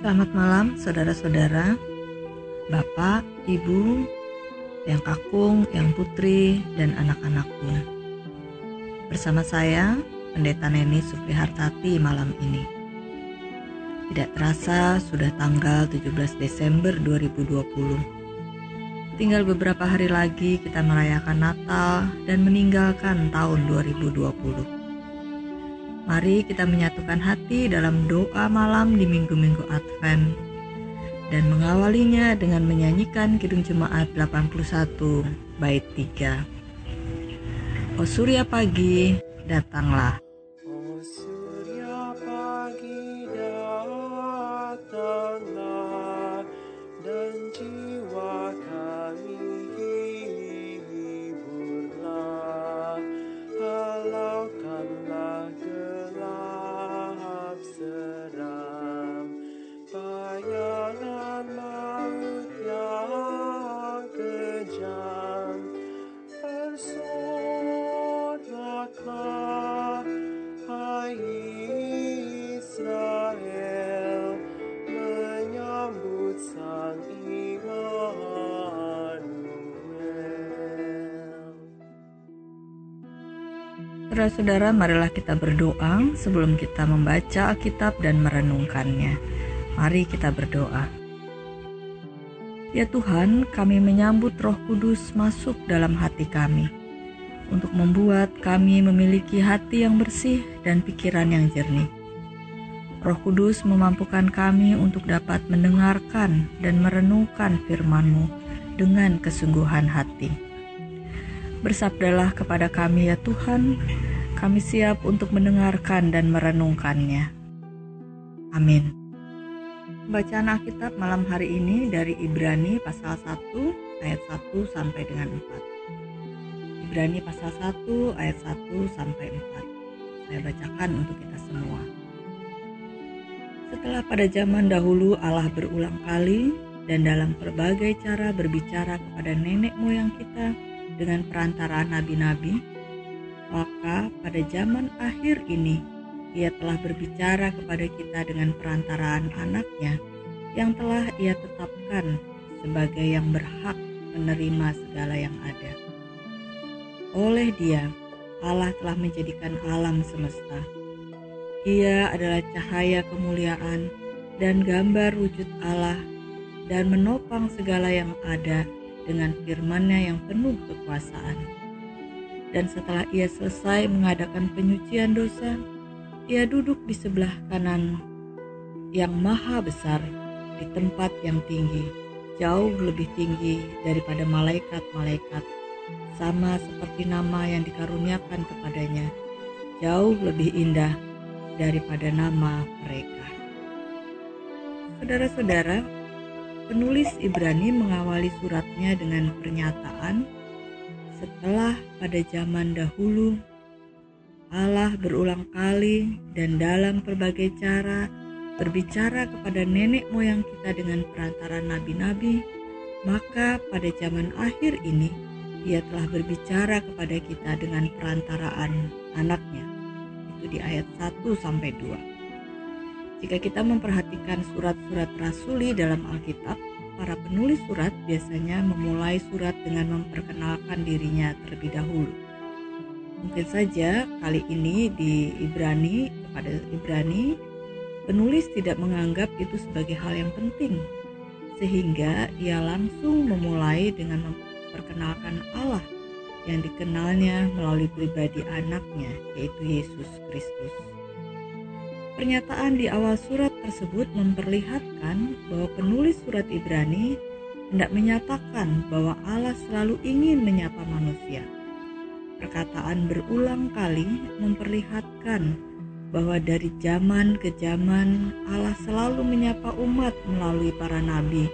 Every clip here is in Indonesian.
Selamat malam saudara-saudara, Bapak, Ibu, yang kakung, yang putri, dan anak-anakku. Bersama saya, Pendeta Neni Supri Hartati malam ini. Tidak terasa sudah tanggal 17 Desember 2020. Tinggal beberapa hari lagi kita merayakan Natal dan meninggalkan tahun 2020. Mari kita menyatukan hati dalam doa malam di minggu-minggu Advent dan mengawalinya dengan menyanyikan Kidung Jemaat 81 bait 3. O Surya pagi, datanglah. Saudara-saudara, marilah kita berdoa sebelum kita membaca Alkitab dan merenungkannya. Mari kita berdoa. Ya Tuhan, kami menyambut Roh Kudus masuk dalam hati kami untuk membuat kami memiliki hati yang bersih dan pikiran yang jernih. Roh Kudus memampukan kami untuk dapat mendengarkan dan merenungkan firman-Mu dengan kesungguhan hati. Bersabdalah kepada kami ya Tuhan, kami siap untuk mendengarkan dan merenungkannya. Amin. Bacaan Alkitab malam hari ini dari Ibrani pasal 1 ayat 1 sampai dengan 4. Ibrani pasal 1 ayat 1 sampai 4. Saya bacakan untuk kita semua. Setelah pada zaman dahulu Allah berulang kali dan dalam berbagai cara berbicara kepada nenek moyang kita dengan perantaraan nabi-nabi, maka pada zaman akhir ini ia telah berbicara kepada kita dengan perantaraan anaknya yang telah ia tetapkan sebagai yang berhak menerima segala yang ada. Oleh dia, Allah telah menjadikan alam semesta. Ia adalah cahaya kemuliaan dan gambar wujud Allah dan menopang segala yang ada dengan firman-Nya yang penuh kekuasaan. Dan setelah ia selesai mengadakan penyucian dosa, ia duduk di sebelah kanan yang maha besar di tempat yang tinggi, jauh lebih tinggi daripada malaikat-malaikat, sama seperti nama yang dikaruniakan kepadanya, jauh lebih indah daripada nama mereka. Saudara-saudara, penulis Ibrani mengawali suratnya dengan pernyataan setelah pada zaman dahulu Allah berulang kali dan dalam berbagai cara berbicara kepada nenek moyang kita dengan perantara nabi-nabi, maka pada zaman akhir ini ia telah berbicara kepada kita dengan perantaraan anaknya. Itu di ayat 1 sampai 2. Jika kita memperhatikan surat-surat rasuli dalam Alkitab, para penulis surat biasanya memulai surat dengan memperkenalkan dirinya terlebih dahulu. Mungkin saja kali ini di Ibrani kepada Ibrani penulis tidak menganggap itu sebagai hal yang penting sehingga ia langsung memulai dengan memperkenalkan Allah yang dikenalnya melalui pribadi anaknya yaitu Yesus Kristus. Pernyataan di awal surat tersebut memperlihatkan bahwa penulis surat Ibrani hendak menyatakan bahwa Allah selalu ingin menyapa manusia perkataan berulang kali memperlihatkan bahwa dari zaman ke zaman Allah selalu menyapa umat melalui para nabi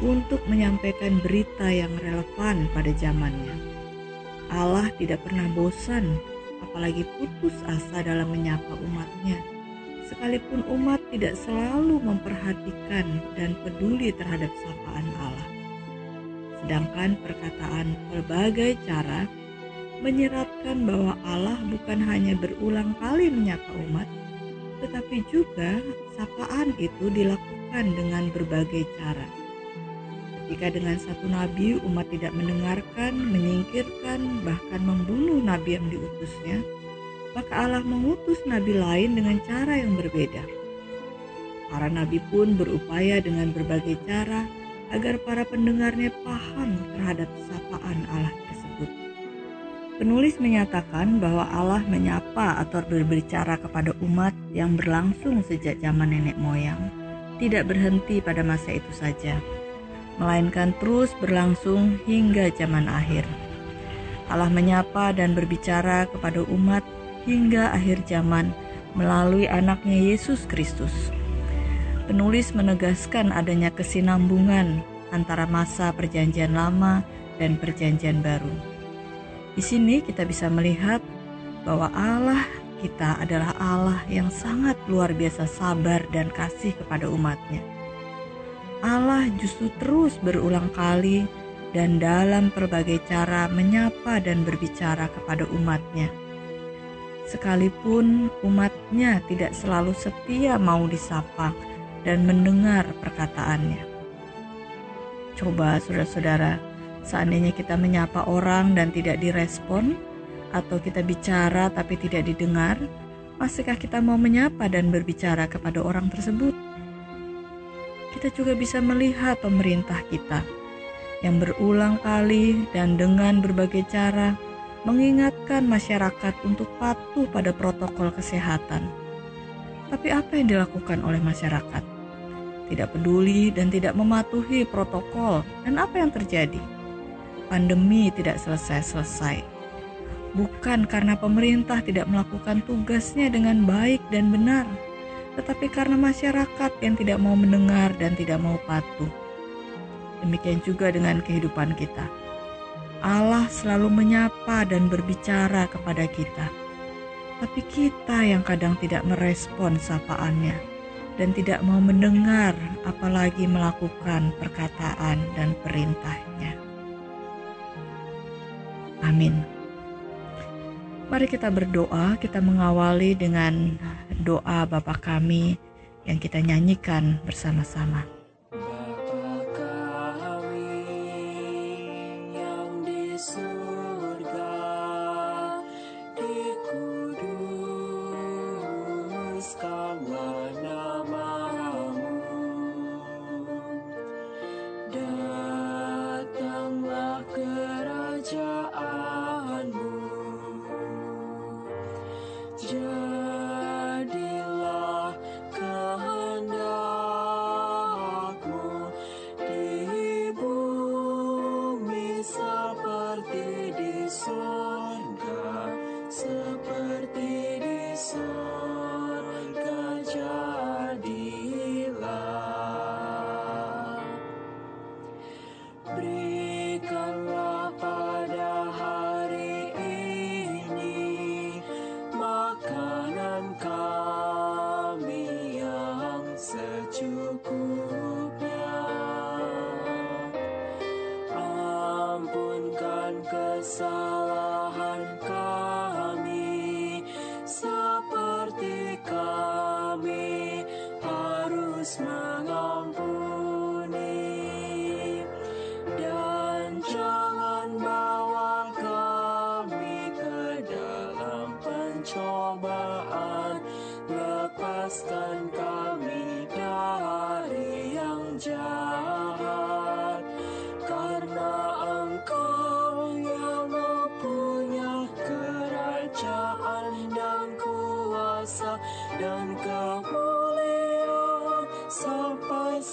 untuk menyampaikan berita yang relevan pada zamannya. Allah tidak pernah bosan, apalagi putus asa dalam menyapa umatnya. Sekalipun umat tidak selalu memperhatikan dan peduli terhadap sapaan Allah. Sedangkan perkataan berbagai cara menyeratkan bahwa Allah bukan hanya berulang kali menyapa umat, tetapi juga sapaan itu dilakukan dengan berbagai cara. Ketika dengan satu nabi umat tidak mendengarkan, menyingkirkan, bahkan membunuh nabi yang diutusnya, maka Allah mengutus nabi lain dengan cara yang berbeda. Para nabi pun berupaya dengan berbagai cara agar para pendengarnya paham terhadap sapaan Allah tersebut. Penulis menyatakan bahwa Allah menyapa atau berbicara kepada umat yang berlangsung sejak zaman nenek moyang, tidak berhenti pada masa itu saja, melainkan terus berlangsung hingga zaman akhir. Allah menyapa dan berbicara kepada umat hingga akhir zaman melalui anaknya Yesus Kristus. Penulis menegaskan adanya kesinambungan antara masa perjanjian lama dan perjanjian baru di sini kita bisa melihat bahwa Allah kita adalah Allah yang sangat luar biasa sabar dan kasih kepada umatnya. Allah justru terus berulang kali dan dalam berbagai cara menyapa dan berbicara kepada umatnya. Sekalipun umatnya tidak selalu setia mau disapa dan mendengar perkataannya. Coba saudara-saudara, Seandainya kita menyapa orang dan tidak direspon, atau kita bicara tapi tidak didengar, masihkah kita mau menyapa dan berbicara kepada orang tersebut? Kita juga bisa melihat pemerintah kita yang berulang kali dan dengan berbagai cara mengingatkan masyarakat untuk patuh pada protokol kesehatan. Tapi apa yang dilakukan oleh masyarakat? Tidak peduli dan tidak mematuhi protokol, dan apa yang terjadi? pandemi tidak selesai-selesai. Bukan karena pemerintah tidak melakukan tugasnya dengan baik dan benar, tetapi karena masyarakat yang tidak mau mendengar dan tidak mau patuh. Demikian juga dengan kehidupan kita. Allah selalu menyapa dan berbicara kepada kita. Tapi kita yang kadang tidak merespon sapaannya dan tidak mau mendengar apalagi melakukan perkataan dan perintahnya. Amin. Mari kita berdoa, kita mengawali dengan doa Bapa kami yang kita nyanyikan bersama-sama. kesalahan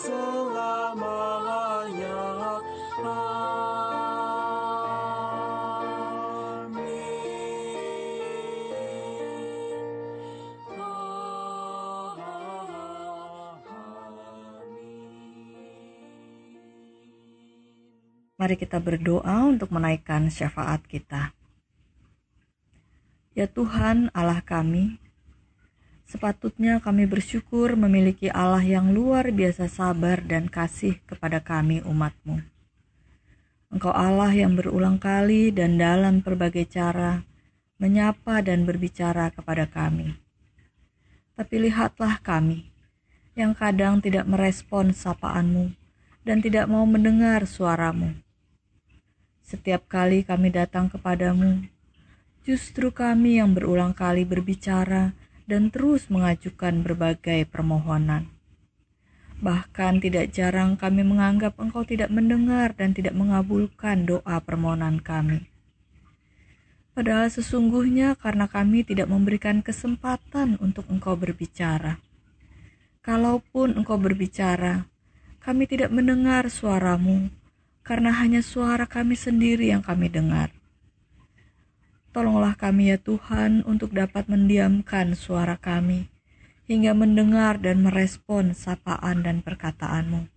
Mari kita berdoa untuk menaikkan syafaat kita. Ya Tuhan, Allah kami, sepatutnya kami bersyukur memiliki Allah yang luar biasa sabar dan kasih kepada kami umatmu. Engkau Allah yang berulang kali dan dalam berbagai cara menyapa dan berbicara kepada kami. Tapi lihatlah kami, yang kadang tidak merespon sapaanmu dan tidak mau mendengar suaramu. Setiap kali kami datang kepadamu, justru kami yang berulang kali berbicara dan terus mengajukan berbagai permohonan. Bahkan tidak jarang kami menganggap engkau tidak mendengar dan tidak mengabulkan doa permohonan kami. Padahal sesungguhnya karena kami tidak memberikan kesempatan untuk engkau berbicara. Kalaupun engkau berbicara, kami tidak mendengar suaramu, karena hanya suara kami sendiri yang kami dengar. Tolonglah kami ya Tuhan untuk dapat mendiamkan suara kami, hingga mendengar dan merespon sapaan dan perkataanmu.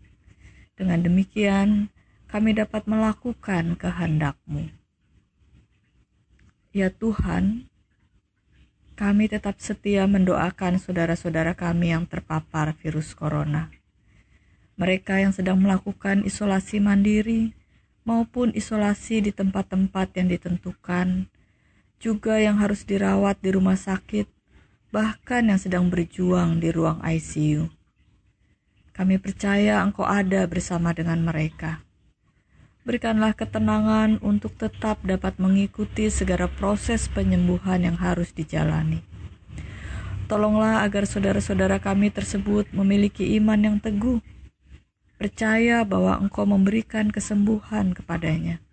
Dengan demikian, kami dapat melakukan kehendak-Mu. Ya Tuhan, kami tetap setia mendoakan saudara-saudara kami yang terpapar virus corona. Mereka yang sedang melakukan isolasi mandiri maupun isolasi di tempat-tempat yang ditentukan, juga yang harus dirawat di rumah sakit bahkan yang sedang berjuang di ruang ICU. Kami percaya Engkau ada bersama dengan mereka. Berikanlah ketenangan untuk tetap dapat mengikuti segala proses penyembuhan yang harus dijalani. Tolonglah agar saudara-saudara kami tersebut memiliki iman yang teguh, percaya bahwa Engkau memberikan kesembuhan kepadanya.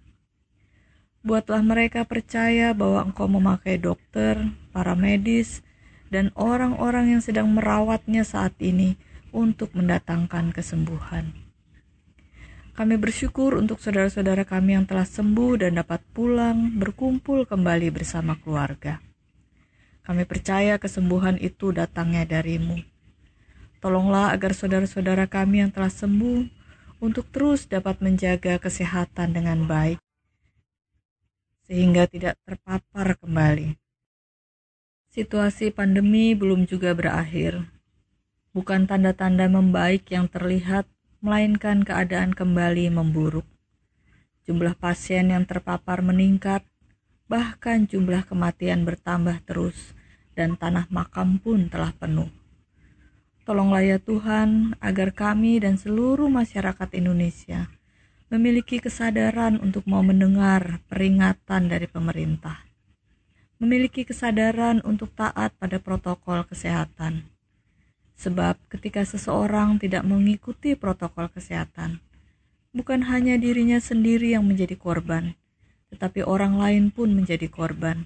Buatlah mereka percaya bahwa Engkau memakai dokter, para medis, dan orang-orang yang sedang merawatnya saat ini untuk mendatangkan kesembuhan. Kami bersyukur untuk saudara-saudara kami yang telah sembuh dan dapat pulang berkumpul kembali bersama keluarga. Kami percaya kesembuhan itu datangnya darimu. Tolonglah agar saudara-saudara kami yang telah sembuh untuk terus dapat menjaga kesehatan dengan baik, sehingga tidak terpapar kembali. Situasi pandemi belum juga berakhir. Bukan tanda-tanda membaik yang terlihat, melainkan keadaan kembali memburuk. Jumlah pasien yang terpapar meningkat, bahkan jumlah kematian bertambah terus, dan tanah makam pun telah penuh. Tolonglah ya Tuhan, agar kami dan seluruh masyarakat Indonesia memiliki kesadaran untuk mau mendengar peringatan dari pemerintah memiliki kesadaran untuk taat pada protokol kesehatan. Sebab ketika seseorang tidak mengikuti protokol kesehatan, bukan hanya dirinya sendiri yang menjadi korban, tetapi orang lain pun menjadi korban.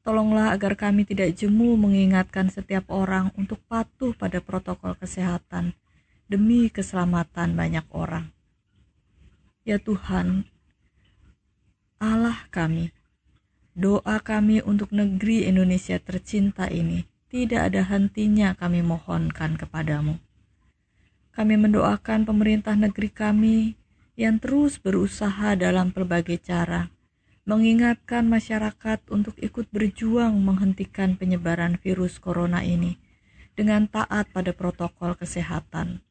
Tolonglah agar kami tidak jemu mengingatkan setiap orang untuk patuh pada protokol kesehatan demi keselamatan banyak orang. Ya Tuhan, Allah kami, Doa kami untuk negeri Indonesia tercinta ini tidak ada hentinya kami mohonkan kepadamu. Kami mendoakan pemerintah negeri kami yang terus berusaha dalam berbagai cara, mengingatkan masyarakat untuk ikut berjuang menghentikan penyebaran virus corona ini dengan taat pada protokol kesehatan.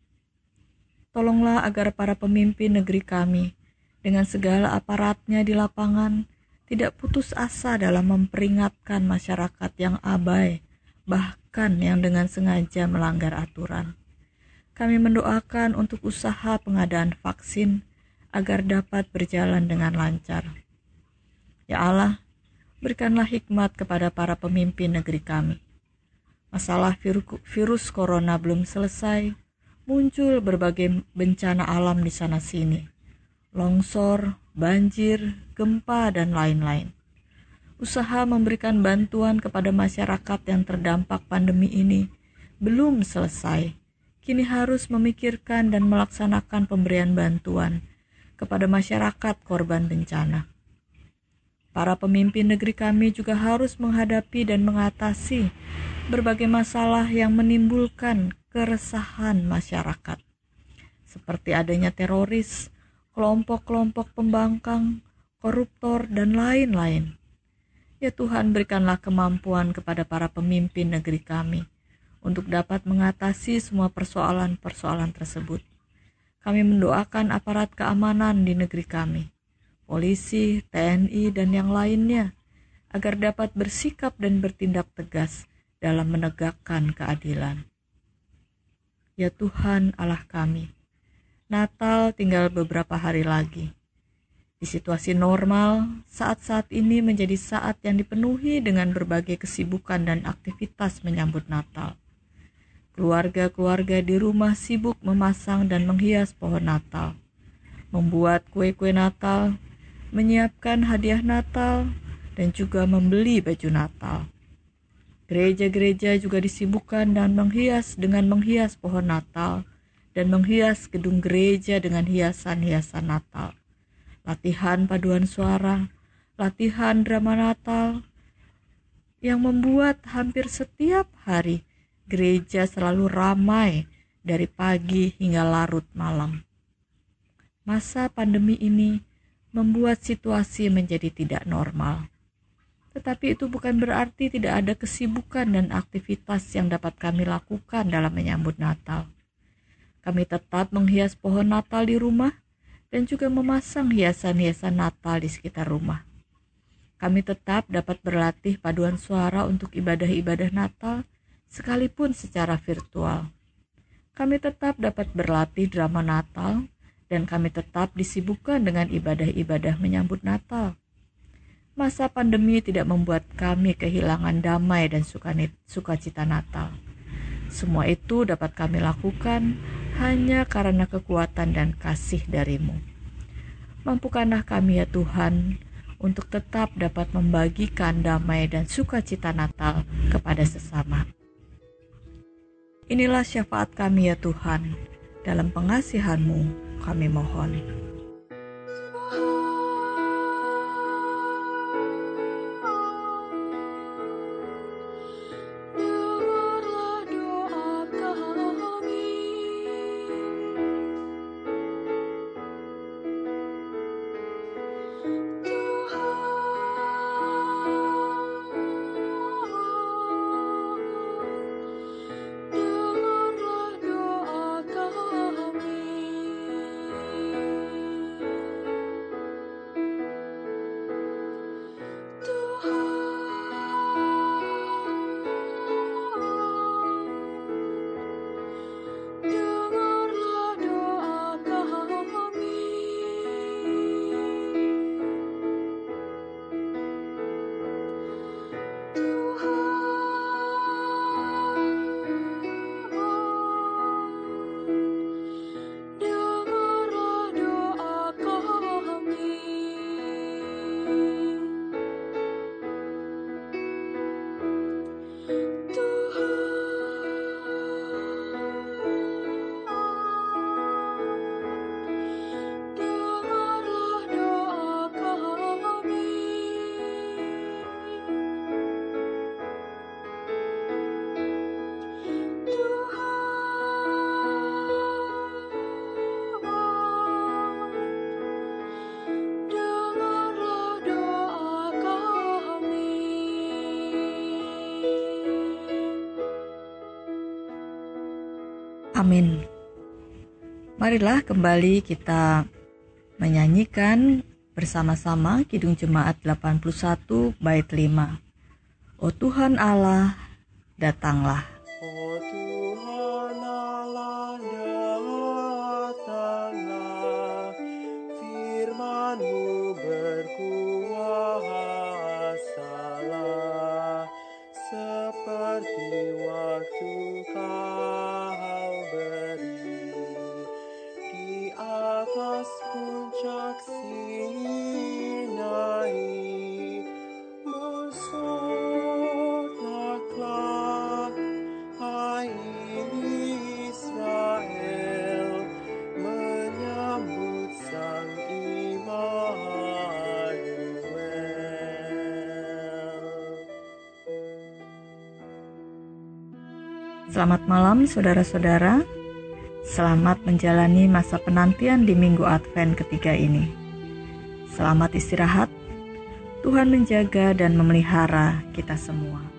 Tolonglah agar para pemimpin negeri kami dengan segala aparatnya di lapangan tidak putus asa dalam memperingatkan masyarakat yang abai, bahkan yang dengan sengaja melanggar aturan. Kami mendoakan untuk usaha pengadaan vaksin agar dapat berjalan dengan lancar. Ya Allah, berikanlah hikmat kepada para pemimpin negeri kami. Masalah virus corona belum selesai, muncul berbagai bencana alam di sana-sini. Longsor, banjir, gempa, dan lain-lain. Usaha memberikan bantuan kepada masyarakat yang terdampak pandemi ini belum selesai. Kini harus memikirkan dan melaksanakan pemberian bantuan kepada masyarakat korban bencana. Para pemimpin negeri kami juga harus menghadapi dan mengatasi berbagai masalah yang menimbulkan keresahan masyarakat, seperti adanya teroris, kelompok-kelompok pembangkang, koruptor, dan lain-lain. Ya Tuhan, berikanlah kemampuan kepada para pemimpin negeri kami untuk dapat mengatasi semua persoalan-persoalan tersebut. Kami mendoakan aparat keamanan di negeri kami, polisi, TNI, dan yang lainnya, agar dapat bersikap dan bertindak tegas dalam menegakkan keadilan. Ya Tuhan Allah kami, Natal tinggal beberapa hari lagi. Di situasi normal, saat-saat ini menjadi saat yang dipenuhi dengan berbagai kesibukan dan aktivitas menyambut Natal. Keluarga-keluarga di rumah sibuk memasang dan menghias pohon Natal, membuat kue-kue Natal, menyiapkan hadiah Natal, dan juga membeli baju Natal. Gereja-gereja juga disibukkan dan menghias dengan menghias pohon Natal dan menghias gedung gereja dengan hiasan-hiasan Natal. Latihan paduan suara, latihan drama Natal yang membuat hampir setiap hari gereja selalu ramai dari pagi hingga larut malam. Masa pandemi ini membuat situasi menjadi tidak normal. Tetapi itu bukan berarti tidak ada kesibukan dan aktivitas yang dapat kami lakukan dalam menyambut Natal. Kami tetap menghias pohon Natal di rumah dan juga memasang hiasan-hiasan Natal di sekitar rumah. Kami tetap dapat berlatih paduan suara untuk ibadah-ibadah Natal sekalipun secara virtual. Kami tetap dapat berlatih drama Natal dan kami tetap disibukkan dengan ibadah-ibadah menyambut Natal. Masa pandemi tidak membuat kami kehilangan damai dan sukacita Natal. Semua itu dapat kami lakukan hanya karena kekuatan dan kasih darimu. Mampukanlah kami ya Tuhan untuk tetap dapat membagikan damai dan sukacita Natal kepada sesama. Inilah syafaat kami ya Tuhan, dalam pengasihanmu kami mohon. Marilah kembali kita menyanyikan bersama-sama Kidung Jemaat 81 bait 5. Oh Tuhan Allah, datanglah. Selamat malam saudara-saudara. Selamat menjalani masa penantian di Minggu Advent ketiga ini. Selamat istirahat. Tuhan menjaga dan memelihara kita semua.